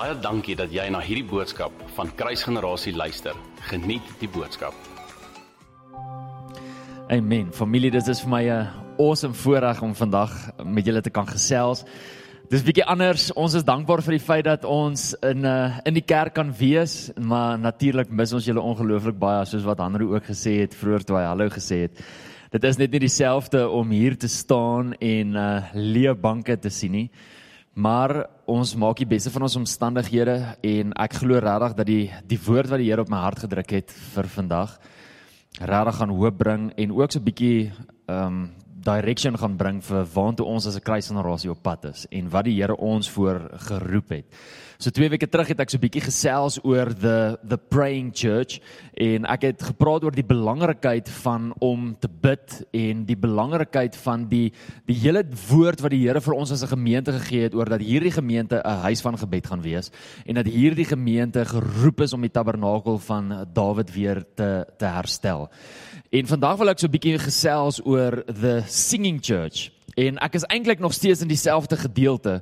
Baie dankie dat jy na hierdie boodskap van Kruisgenerasie luister. Geniet die boodskap. Amen. Familie, dit is vir my 'n awesome voorreg om vandag met julle te kan gesels. Dis bietjie anders. Ons is dankbaar vir die feit dat ons in 'n uh, in die kerk kan wees, maar natuurlik mis ons julle ongelooflik baie soos wat Hanro ook gesê het vroeër toe hy hallo gesê het. Dit is net nie dieselfde om hier te staan en uh leë banke te sien nie. Maar ons maak die beste van ons omstandighede en ek glo regtig dat die die woord wat die Here op my hart gedruk het vir vandag regtig gaan hoop bring en ook so 'n bietjie ehm um, direction gaan bring vir waartoe ons as 'n kruisgenerasie op pad is en wat die Here ons voor geroep het. So twee weke terug het ek so 'n bietjie gesels oor the the praying church en ek het gepraat oor die belangrikheid van om te bid en die belangrikheid van die die hele woord wat die Here vir ons as 'n gemeente gegee het oor dat hierdie gemeente 'n huis van gebed gaan wees en dat hierdie gemeente geroep is om die tabernakel van Dawid weer te te herstel. En vandag wil ek so 'n bietjie gesels oor the singing church en ek is eintlik nog steeds in dieselfde gedeelte.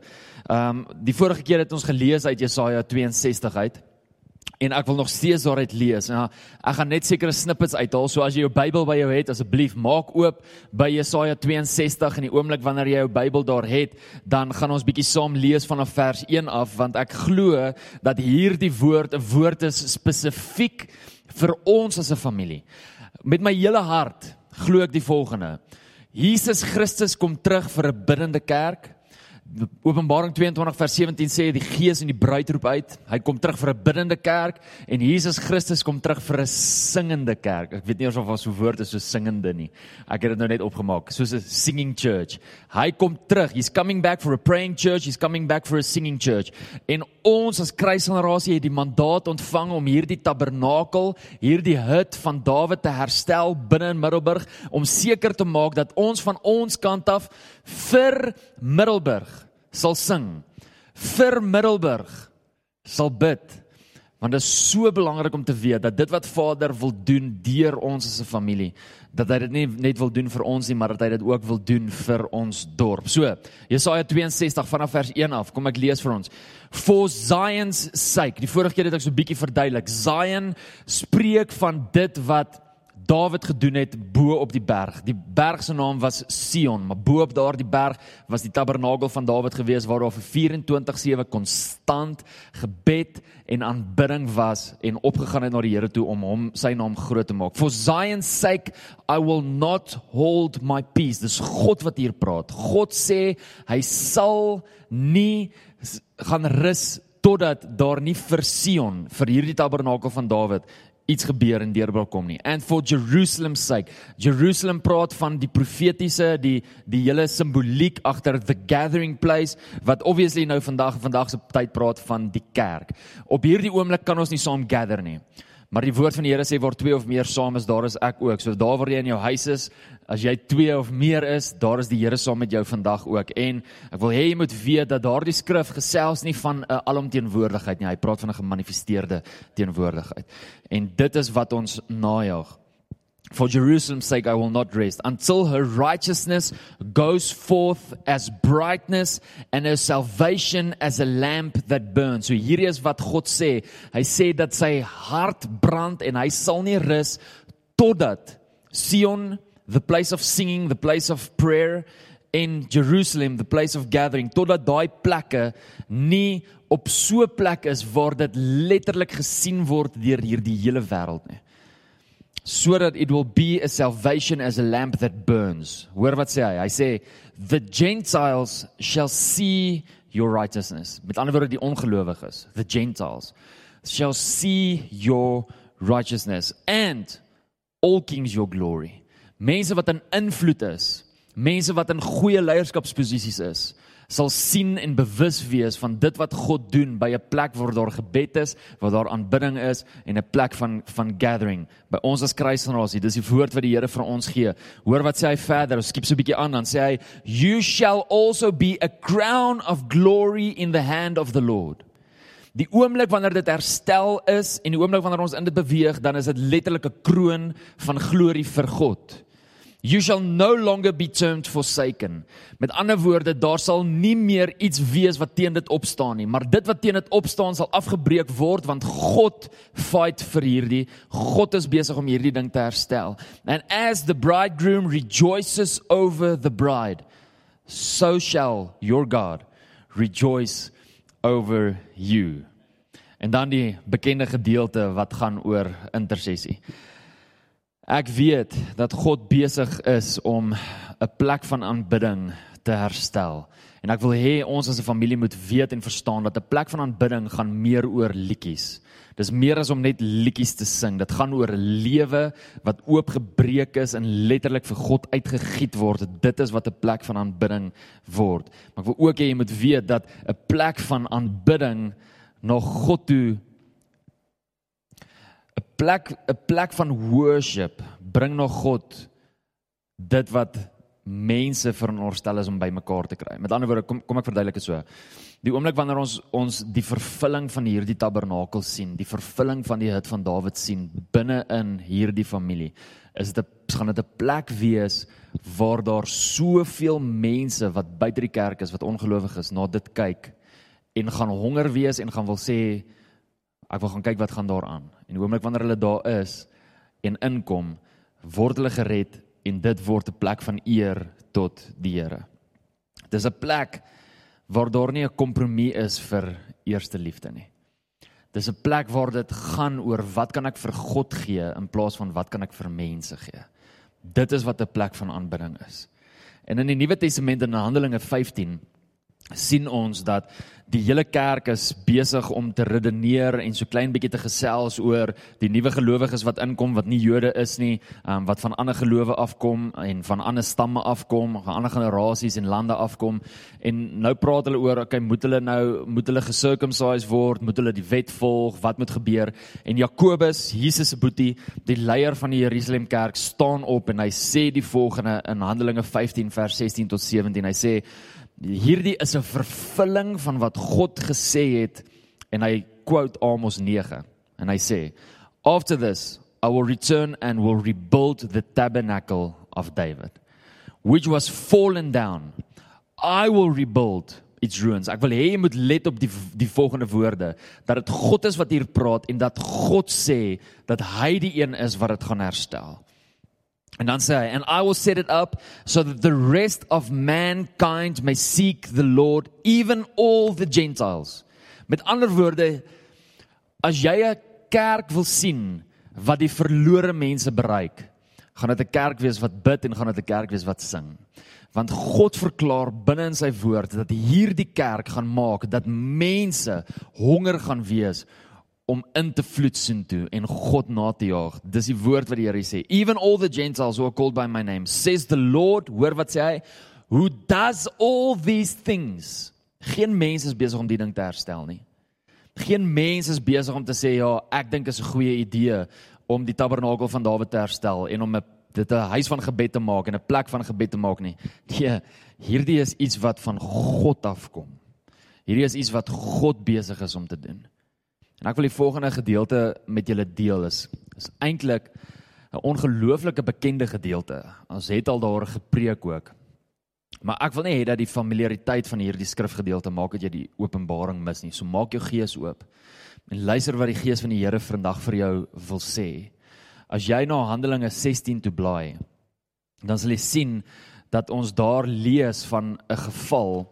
Ehm um, die vorige keer het ons gelees uit Jesaja 62 uit. En ek wil nog steeds daaruit lees. Ja, ek gaan net sekere snippets uithaal. So as jy jou Bybel by jou het, asseblief maak oop by Jesaja 62 in die oomblik wanneer jy jou Bybel daar het, dan gaan ons bietjie saam lees vanaf vers 1 af want ek glo dat hierdie woord 'n woord is spesifiek vir ons as 'n familie. Met my hele hart glo ek die volgende. Jesus Christus kom terug vir 'n biddende kerk. Openbaring 22 vers 17 sê die Gees en die bruid roep uit. Hy kom terug vir 'n biddende kerk en Jesus Christus kom terug vir 'n singende kerk. Ek weet nie of wat so woord is so singende nie. Ek het dit nou net opgemaak. Soos 'n singing church. Hy kom terug. He's coming back for a praying church. He's coming back for a singing church. En ons as kruisgenerasie het die mandaat ontvang om hierdie tabernakel, hierdie hut van Dawid te herstel binne in Middelburg om seker te maak dat ons van ons kant af vir Middelburg sal sing vir Middelburg sal bid want dit is so belangrik om te weet dat dit wat Vader wil doen deur ons as 'n familie dat hy dit nie net wil doen vir ons nie maar dat hy dit ook wil doen vir ons dorp. So, Jesaja 62 vanaf vers 1 af, kom ek lees vir ons. For Zion's sake. Die vorige keer het ek so 'n bietjie verduidelik. Zion spreek van dit wat Dawid gedoen het bo op die berg. Die berg se naam was Sion, maar bo op daardie berg was die tabernakel van Dawid gewees waar daar vir 24/7 konstant gebed en aanbidding was en opgegaan het na die Here toe om hom sy naam groot te maak. For Zion's sake I will not hold my peace. Dis God wat hier praat. God sê hy sal nie gaan rus totdat daar nie vir Sion vir hierdie tabernakel van Dawid iets gebeur en deurbraak kom nie. And for Jerusalem's sake. Jerusalem praat van die profetiese, die die hele simboliek agter the gathering place wat obviously nou vandag vandag se tyd praat van die kerk. Op hierdie oomblik kan ons nie saam gather nie. Maar die woord van die Here sê waar twee of meer saam is, daar is ek ook. So daar waar jy in jou huis is, as jy twee of meer is, daar is die Here saam met jou vandag ook. En ek wil hê jy moet weet dat daardie skrif gesels nie van 'n alomteenwoordigheid nie. Hy praat van 'n gemanifesteerde teenwoordigheid. En dit is wat ons najag. For Jerusalem's sake, I will not rest until her righteousness goes forth as brightness and her salvation as a lamp that burns. So hierdie is wat God sê. Hy sê dat sy hart brand en hy sal nie rus totdat Sion, the place of singing, the place of prayer in Jerusalem, the place of gathering, totdat daai plekke nie op so 'n plek is waar dit letterlik gesien word deur hierdie hele wêreld nie so that it will be a salvation as a lamp that burns. Hoor wat sê hy? Hy sê the gentiles shall see your righteousness. Met ander woorde die ongelowiges, the gentiles shall see your righteousness and all kings your glory. Mense wat in invloed is, mense wat in goeie leierskapsposisies is, sal sien en bewus wees van dit wat God doen by 'n plek waar daar gebed is, waar daar aanbidding is en 'n plek van van gathering. By ons as kruisgenerasie, dis die woord wat die Here vir ons gee. Hoor wat sê hy verder? Ons skiep so 'n bietjie aan dan sê hy, "You shall also be a crown of glory in the hand of the Lord." Die oomblik wanneer dit herstel is en die oomblik wanneer ons in dit beweeg, dan is dit letterlik 'n kroon van glorie vir God. You shall no longer be termed forsaken. Met ander woorde, daar sal nie meer iets wees wat teen dit opstaan nie, maar dit wat teen dit opstaan sal afgebreek word want God fight vir hierdie. God is besig om hierdie ding te herstel. And as the bridegroom rejoices over the bride, so shall your God rejoice over you. En dan die bekende gedeelte wat gaan oor intersessie. Ek weet dat God besig is om 'n plek van aanbidding te herstel. En ek wil hê ons as 'n familie moet weet en verstaan dat 'n plek van aanbidding gaan meer oor liedjies. Dis meer as om net liedjies te sing. Dit gaan oor 'n lewe wat oopgebreek is en letterlik vir God uitgegiet word. Dit is wat 'n plek van aanbidding word. Maar ek wil ook hê jy moet weet dat 'n plek van aanbidding na God toe 'n plek 'n plek van worship bring na God dit wat mense veronderstel is om bymekaar te kry. Met ander woorde, kom kom ek verduidelik dit so. Die oomblik wanneer ons ons die vervulling van hierdie tabernakel sien, die vervulling van die hut van Dawid sien binne in hierdie familie, is dit gaan dit 'n plek wees waar daar soveel mense wat buite die kerk is wat ongelowig is na dit kyk en gaan honger wees en gaan wil sê ek wil gaan kyk wat gaan daar aan. En die oomblik wanneer hulle daar is en inkom, word hulle gered en dit word 'n plek van eer tot die Here. Dis 'n plek waar daar nie 'n kompromie is vir eerste liefde nie. Dis 'n plek waar dit gaan oor wat kan ek vir God gee in plaas van wat kan ek vir mense gee. Dit is wat 'n plek van aanbidding is. En in die Nuwe Testament in Handelinge 15 sien ons dat die hele kerk is besig om te redeneer en so klein bietjie te gesels oor die nuwe gelowiges wat inkom wat nie Jode is nie, um, wat van ander gelowe afkom en van ander stamme afkom, van ander generasies en lande afkom. En nou praat hulle oor, okay, moet hulle nou moet hulle gesircumcised word, moet hulle die wet volg, wat moet gebeur? En Jakobus, Jesus se boetie, die leier van die Jerusalem kerk, staan op en hy sê die volgende in Handelinge 15 vers 16 tot 17. Hy sê hierdie is 'n vervulling van wat God gesê het en hy quote Amos 9 en hy sê after this I will return and will rebuild the tabernacle of David which was fallen down. I will rebuild its ruins. Ek wil hê jy moet let op die die volgende woorde dat dit God is wat hier praat en dat God sê dat hy die een is wat dit gaan herstel En dan sê hy, and I will set it up so that the rest of mankind may seek the Lord, even all the Gentiles. Met ander woorde, as jy 'n kerk wil sien wat die verlore mense bereik, gaan dit 'n kerk wees wat bid en gaan dit 'n kerk wees wat sing. Want God verklaar binne in sy woord dat hierdie kerk gaan maak dat mense honger gaan wees om in te vloed sien toe en God na te jaag. Dis die woord wat die Here sê. Even all the Gentiles who are called by my name, says the Lord, hoor wat sê hy, who does all these things. Geen mens is besig om die ding te herstel nie. Geen mens is besig om te sê ja, ek dink is 'n goeie idee om die tabernakel van Dawid te herstel en om 'n dit 'n huis van gebed te maak en 'n plek van gebed te maak nie. Nee, hierdie is iets wat van God afkom. Hierdie is iets wat God besig is om te doen. En ek wil die volgende gedeelte met julle deel is is eintlik 'n ongelooflike bekende gedeelte. Ons het al daar gepreek ook. Maar ek wil nie hê dat die familiariteit van hierdie skrifgedeelte maak dat jy die openbaring mis nie. So maak jou gees oop en luister wat die gees van die Here vandag vir jou wil sê. As jy na Handelinge 16 toe blaai, dan sal jy sien dat ons daar lees van 'n geval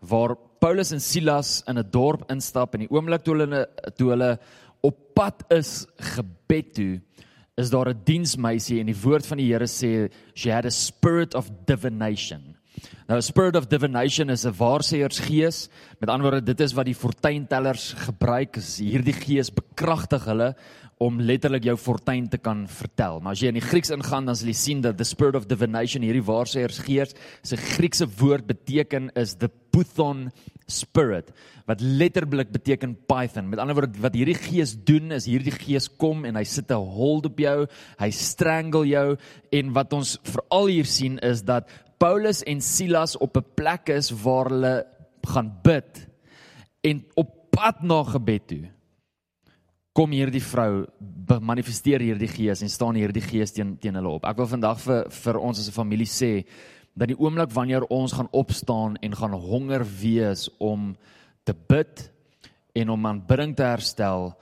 waar Paulus en Silas in 'n dorp instap en die oomblik toe hulle toe hulle op pad is gebed toe is daar 'n diensmeisie en die woord van die Here sê she had a spirit of divination. Nou a spirit of divination is 'n waarsêersgees. Met ander woorde, dit is wat die fortuintellers gebruik. Hierdie gees bekragtig hulle om letterlik jou fortuin te kan vertel. Maar as jy in die Grieks ingaan, dan sal jy sien dat the spirit of divination hierdie waarsêers gees se Griekse woord beteken is the puthon spirit wat letterlik beteken python. Met ander woorde wat hierdie gees doen is hierdie gees kom en hy sit 'n hold op jou, hy strangle jou en wat ons veral hier sien is dat Paulus en Silas op 'n plek is waar hulle gaan bid en op pad na gebed toe kom hierdie vrou manifesteer hierdie gees en staan hierdie gees teen teen hulle op. Ek wil vandag vir vir ons as 'n familie sê dat die oomblik wanneer ons gaan opstaan en gaan honger wees om te bid en om aanbidding te herstel,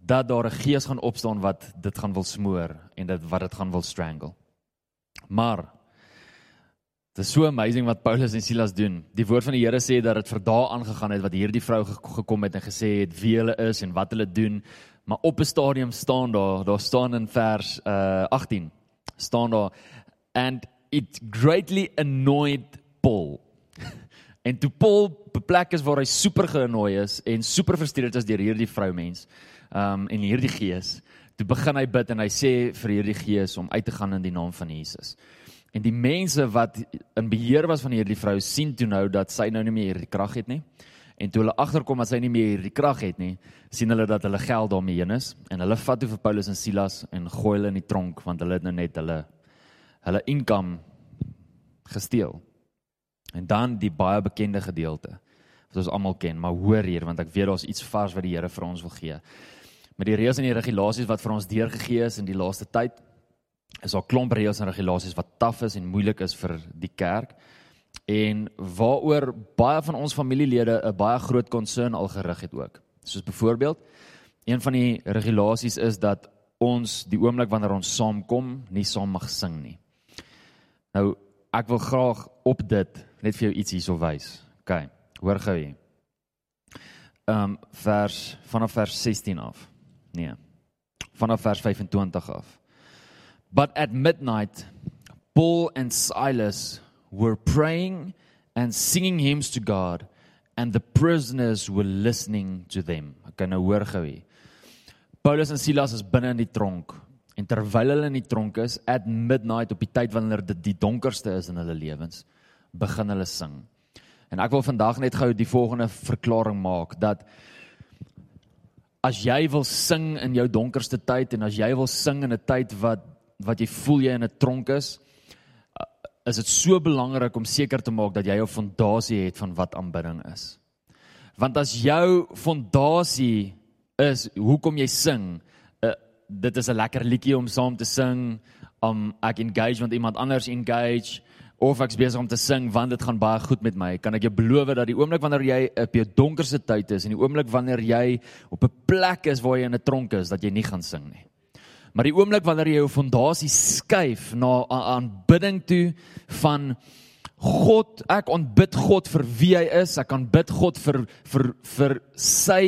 dat daar 'n gees gaan opstaan wat dit gaan wil smoor en dit wat dit gaan wil strangle. Maar dit is so amazing wat Paulus en Silas doen. Die woord van die Here sê dat dit vir dae aangegaan het wat hierdie vrou gekom het en gesê het wie hulle is en wat hulle doen. Maar op 'n stadium staan daar, daar staan in vers uh 18 staan daar and it greatly annoyed Paul. en toe Paul beplek is waar hy super geannoy is en super frustreerd is deur hierdie vroumens um en hierdie gees, toe begin hy bid en hy sê vir hierdie gees om uit te gaan in die naam van Jesus. En die mense wat in beheer was van hierdie vrou sien toe nou dat sy nou nie meer hierdie krag het nie. En toe hulle agterkom dat sy nie meer hierdie krag het nie, sien hulle dat hulle geld daarmee heen is en hulle vat toe vir Paulus en Silas en gooi hulle in die tronk want hulle het nou net hulle hulle income gesteel. En dan die baie bekende gedeelte wat ons almal ken, maar hoor hier want ek weet daar's iets vars wat die Here vir ons wil gee. Met die reëls en die regulasies wat vir ons deurgegee is in die laaste tyd, is daar klomp reëls en regulasies wat taaf is en moeilik is vir die kerk en waaroor baie van ons familielede 'n baie groot concern al gerig het ook. Soos byvoorbeeld, een van die regulasies is dat ons die oomblik wanneer ons saamkom, nie saam mag sing nie. Nou, ek wil graag op dit net vir jou iets hierso wys. OK, hoor gou hier. Ehm um, vers vanaf vers 16 af. Nee. Vanaf vers 25 af. But at midnight Paul and Silas were praying and singing hymns to God and the prisoners were listening to them. Ek kan nou hoor gou hier. Paulus en Silas is binne in die tronk en terwyl hulle in die tronk is at midnight op die tyd wanneer dit die donkerste is in hulle lewens, begin hulle sing. En ek wil vandag net gou die volgende verklaring maak dat as jy wil sing in jou donkerste tyd en as jy wil sing in 'n tyd wat wat jy voel jy in 'n tronk is, is dit so belangrik om seker te maak dat jy 'n fondasie het van wat aanbidding is. Want as jou fondasie is hoekom jy sing, uh, dit is 'n lekker liedjie om saam te sing, om ek engage want iemand anders engage of ek's besig om te sing want dit gaan baie goed met my. Kan ek jou beloof dat die oomblik wanneer jy op jou donkerste tyd is en die oomblik wanneer jy op 'n plek is waar jy in 'n tronk is, dat jy nie gaan sing nie. Maar die oomblik wanneer jy jou fondasie skuif na aanbidding toe van God, ek aanbid God vir wie hy is, ek aanbid God vir vir vir sy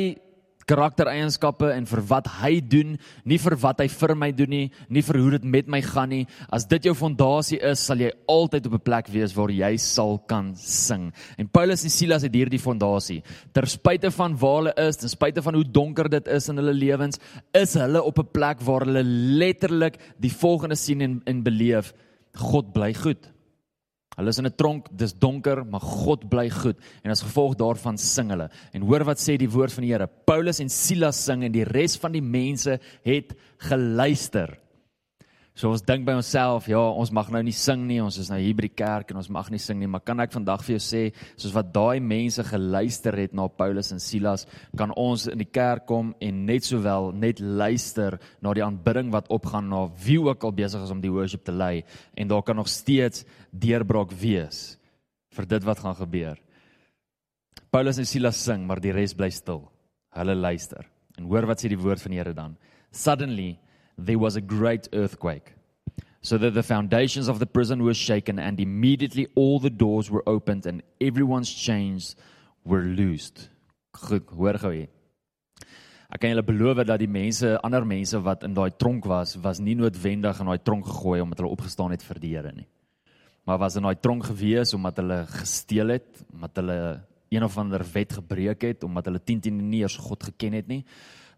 karaktereienskappe en vir wat hy doen, nie vir wat hy vir my doen nie, nie vir hoe dit met my gaan nie. As dit jou fondasie is, sal jy altyd op 'n plek wees waar jy sal kan sing. En Paulus en Silas het hierdie fondasie. Ter spyte van waar hulle is, ten spyte van hoe donker dit is in hulle lewens, is hulle op 'n plek waar hulle letterlik die volgende sien en, en beleef: God bly goed. Hulle is in 'n tronk, dis donker, maar God bly goed en as gevolg daarvan sing hulle. En hoor wat sê die woord van die Here. Paulus en Silas sing en die res van die mense het geluister. So ons dink by onsself, ja, ons mag nou nie sing nie, ons is nou hier by die kerk en ons mag nie sing nie, maar kan ek vandag vir jou sê, soos wat daai mense geluister het na Paulus en Silas, kan ons in die kerk kom en net sowel net luister na die aanbidding wat opgaan na wie ook al besig is om die worship te lei en daar kan nog steeds deurbraak wees vir dit wat gaan gebeur. Paulus en Silas sing, maar die res bly stil. Hulle luister. En hoor wat sê die woord van die Here dan. Suddenly there was a great earthquake, so that the foundations of the prison were shaken, and immediately all the doors were opened and everyone's chains were loosed. Goed, hoor gou hier. Ek kan julle beloof dat die mense, ander mense wat in daai tronk was, was nie noodwendig in daai tronk gegooi omdat hulle opgestaan het vir die Here nie. Maar was in daai tronk gewees omdat hulle gesteel het, omdat hulle een of ander wet gebreek het, omdat hulle 10 10 nie eers God geken het nie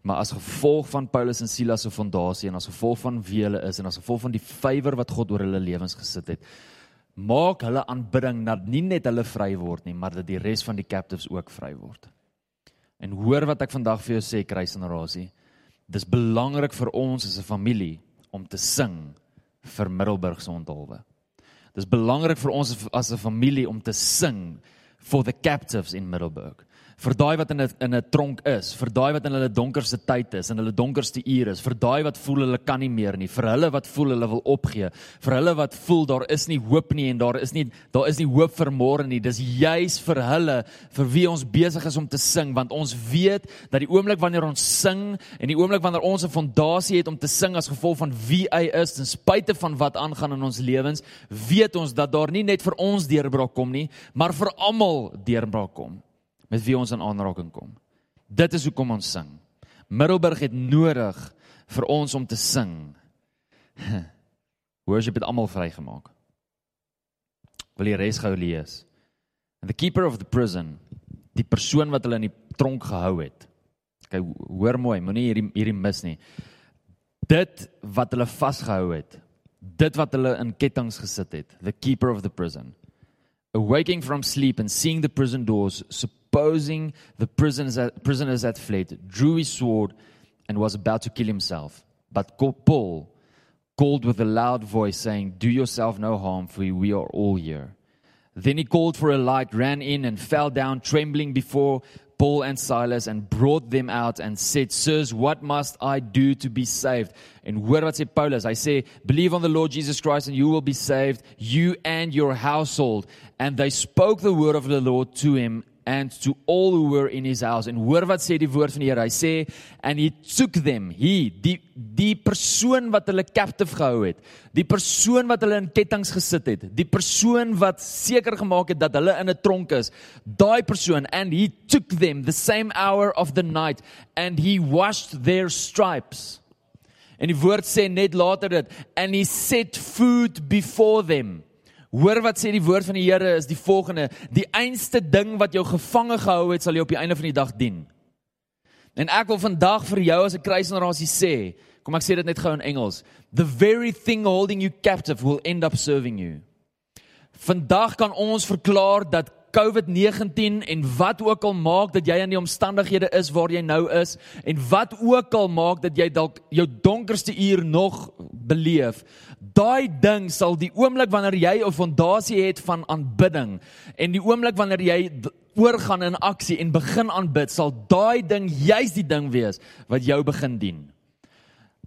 maar as gevolg van Paulus en Silas se fondasie en as gevolg van wie hulle is en as gevolg van die vywer wat God oor hulle lewens gesit het, maak hulle aanbidding dat nie net hulle vry word nie, maar dat die res van die captives ook vry word. En hoor wat ek vandag vir jou sê, kruisgenerasie. Dis belangrik vir ons as 'n familie om te sing vir Middelburg se onthulwe. Dis belangrik vir ons as 'n familie om te sing for the captives in Middelburg vir daai wat in 'n in 'n tronk is, vir daai wat in hulle donkerste tyd is, in hulle donkerste ure is, vir daai wat voel hulle kan nie meer nie, vir hulle wat voel hulle wil opgee, vir hulle wat voel daar is nie hoop nie en daar is nie daar is nie hoop vir môre nie. Dis juis vir hulle vir wie ons besig is om te sing, want ons weet dat die oomblik wanneer ons sing en die oomblik wanneer ons 'n fondasie het om te sing as gevolg van wie hy is, ten spyte van wat aangaan in ons lewens, weet ons dat daar nie net vir ons deurbraak kom nie, maar vir almal deurbraak kom met wie ons in aanraking kom. Dit is hoekom ons sing. Middelburg het nodig vir ons om te sing. Worship het almal vrygemaak. Wil jy res gou lees? And the keeper of the prison, die persoon wat hulle in die tronk gehou het. Kyk, hoor mooi, moenie hierdie hierdie mis nie. Dit wat hulle vasgehou het, dit wat hulle in kettinge gesit het, the keeper of the prison. Awaking from sleep and seeing the prison doors supposing the prisoners, prisoners had fled, drew his sword and was about to kill himself. But Paul called with a loud voice, saying, Do yourself no harm, for we are all here. Then he called for a light, ran in, and fell down, trembling before Paul and Silas, and brought them out and said, Sirs, what must I do to be saved? And hoor wat sê Paulus, I say, Believe on the Lord Jesus Christ, and you will be saved, you and your household. And they spoke the word of the Lord to him and to all who were in his house. En hoor wat sê die woord van die Here. Hy sê and he took them. He die die persoon wat hulle captive gehou het. Die persoon wat hulle in kettinge gesit het. Die persoon wat seker gemaak het dat hulle in 'n tronk is. Daai persoon and he took them the same hour of the night and he washed their stripes. En die woord sê net later dit and he set food before them. Hoor wat sê die woord van die Here is die volgende: Die einste ding wat jou gevange gehou het, sal jou op die einde van die dag dien. En ek wil vandag vir jou as 'n kruisgenerasie sê, kom ek sê dit net gou in Engels, the very thing holding you captive will end up serving you. Vandag kan ons verklaar dat COVID-19 en wat ook al maak dat jy in die omstandighede is waar jy nou is en wat ook al maak dat jy dalk jou donkerste uur nog beleef, daai ding sal die oomblik wanneer jy 'n fondasie het van aanbidding en die oomblik wanneer jy oorgaan in aksie en begin aanbid, sal daai ding juis die ding wees wat jou begin dien.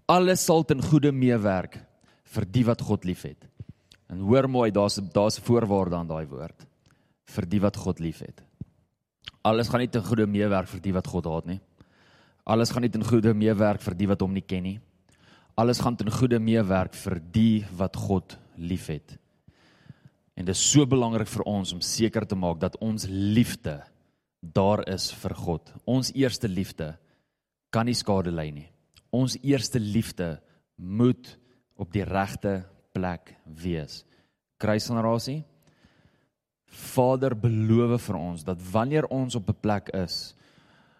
Alles sal ten goeie meewerk vir die wat God liefhet. En hoor mooi, daar's daar's 'n voorwaarde aan daai woord vir die wat God liefhet. Alles gaan nie ten goeie meewerk vir die wat God haat nie. Alles gaan nie ten goeie meewerk vir die wat hom nie ken nie alles gaan ten goeie meewerk vir die wat God liefhet. En dit is so belangrik vir ons om seker te maak dat ons liefde daar is vir God. Ons eerste liefde kan nie skade ly nie. Ons eerste liefde moet op die regte plek wees. Kruisgenerasie. Vader beloof vir ons dat wanneer ons op 'n plek is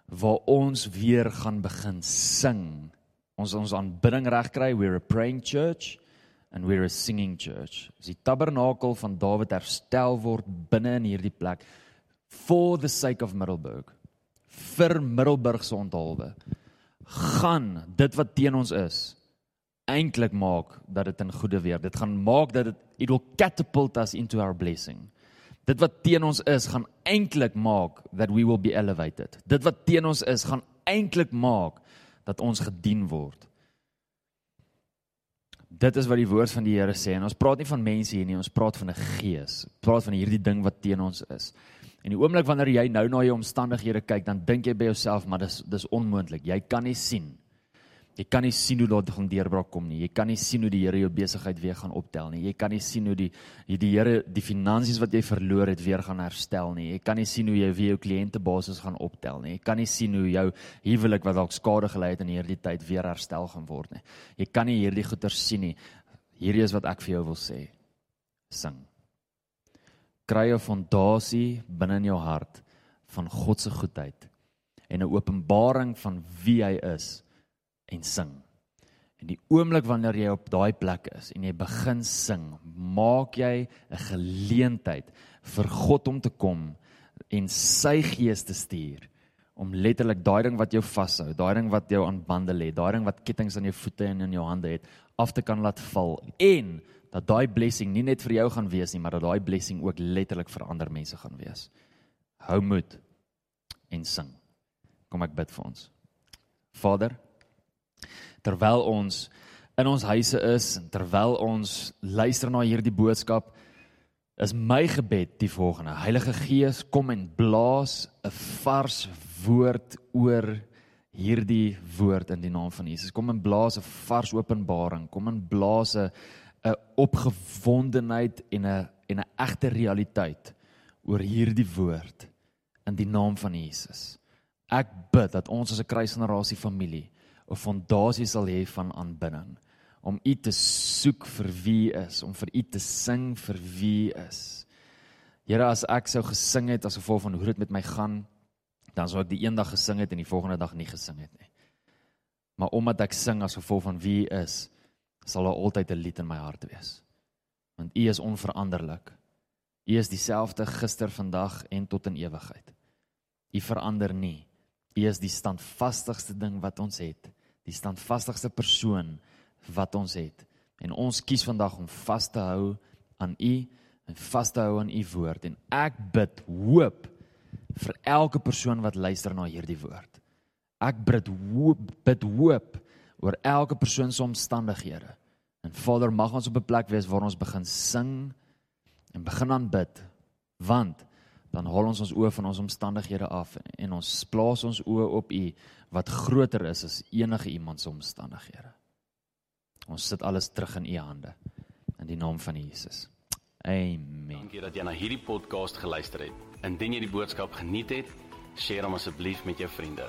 waar ons weer gaan begin sing ons ons aanbidding regkry we're a praying church and we're a singing church. As die tabernakel van Dawid herstel word binne in hierdie plek for the sake of Middelburg vir Middelburg se onthaalwe gaan dit wat teen ons is eintlik maak dat dit in goeie weer. Dit gaan maak dat dit it will catapult us into our blessing dit wat teen ons is gaan eintlik maak that we will be elevated dit wat teen ons is gaan eintlik maak dat ons gedien word. Dit is wat die woord van die Here sê en ons praat nie van mense hier nie, ons praat van 'n gees. Ons praat van hierdie ding wat teen ons is. En die oomblik wanneer jy nou na jou omstandighede kyk, dan dink jy by jouself, maar dis dis onmoontlik. Jy kan nie sien Jy kan nie sien hoe daar gaan deurbraak kom nie. Jy kan nie sien hoe die Here jou besigheid weer gaan optel nie. Jy kan nie sien hoe die die, die Here die finansies wat jy verloor het weer gaan herstel nie. Jy kan nie sien hoe jy weer jou kliëntebasis gaan optel nie. Jy kan nie sien hoe jou huwelik wat dalk skade gelei het in hierdie tyd weer herstel gaan word nie. Jy kan nie hierdie goeie sien nie. Hierdie is wat ek vir jou wil sê. Sing. Kry 'n fondasie binne in jou hart van God se goedheid en 'n openbaring van wie hy is en sing. En die oomblik wanneer jy op daai plek is en jy begin sing, maak jy 'n geleentheid vir God om te kom en sy gees te stuur om letterlik daai ding wat jou vashou, daai ding wat jou aan bande lê, daai ding wat kettinge aan jou voete en in jou hande het, af te kan laat val en dat daai blessing nie net vir jou gaan wees nie, maar dat daai blessing ook letterlik vir ander mense gaan wees. Hou moed en sing. Kom ek bid vir ons. Vader, terwyl ons in ons huise is en terwyl ons luister na hierdie boodskap, is my gebed die volgende: Heilige Gees, kom en blaas 'n vars woord oor hierdie woord in die naam van Jesus. Kom en blaas 'n vars openbaring, kom en blaas 'n opgewondenheid en 'n en 'n egte realiteit oor hierdie woord in die naam van Jesus. Ek bid dat ons as 'n kruisgenerasie familie 'n fondasie sal hê van aanbidding om U te soek vir wie is, om vir U te sing vir wie is. Here, as ek sou gesing het as gevolg van hoe dit met my gaan, dan sou ek die eendag gesing het en die volgende dag nie gesing het nie. Maar omdat ek sing as gevolg van wie U is, sal daar altyd 'n lied in my hart wees. Want U is onveranderlik. U is dieselfde gister, vandag en tot in ewigheid. U verander nie. U is die standvastigste ding wat ons het, die standvastigste persoon wat ons het. En ons kies vandag om vas te hou aan U en vas te hou aan U woord en ek bid hoop vir elke persoon wat luister na hierdie woord. Ek bid hoop, bid hoop oor elke persoon se omstandighede. En Vader, mag ons op 'n plek wees waar ons begin sing en begin aanbid, want dan haal ons ons oë van ons omstandighede af en ons plaas ons oë op U wat groter is as enige iemand se omstandighede. Ons sit alles terug in U hande in die naam van Jesus. Amen. Dankie dat jy na hierdie podcast geluister het. Indien jy die boodskap geniet het, deel hom asseblief met jou vriende.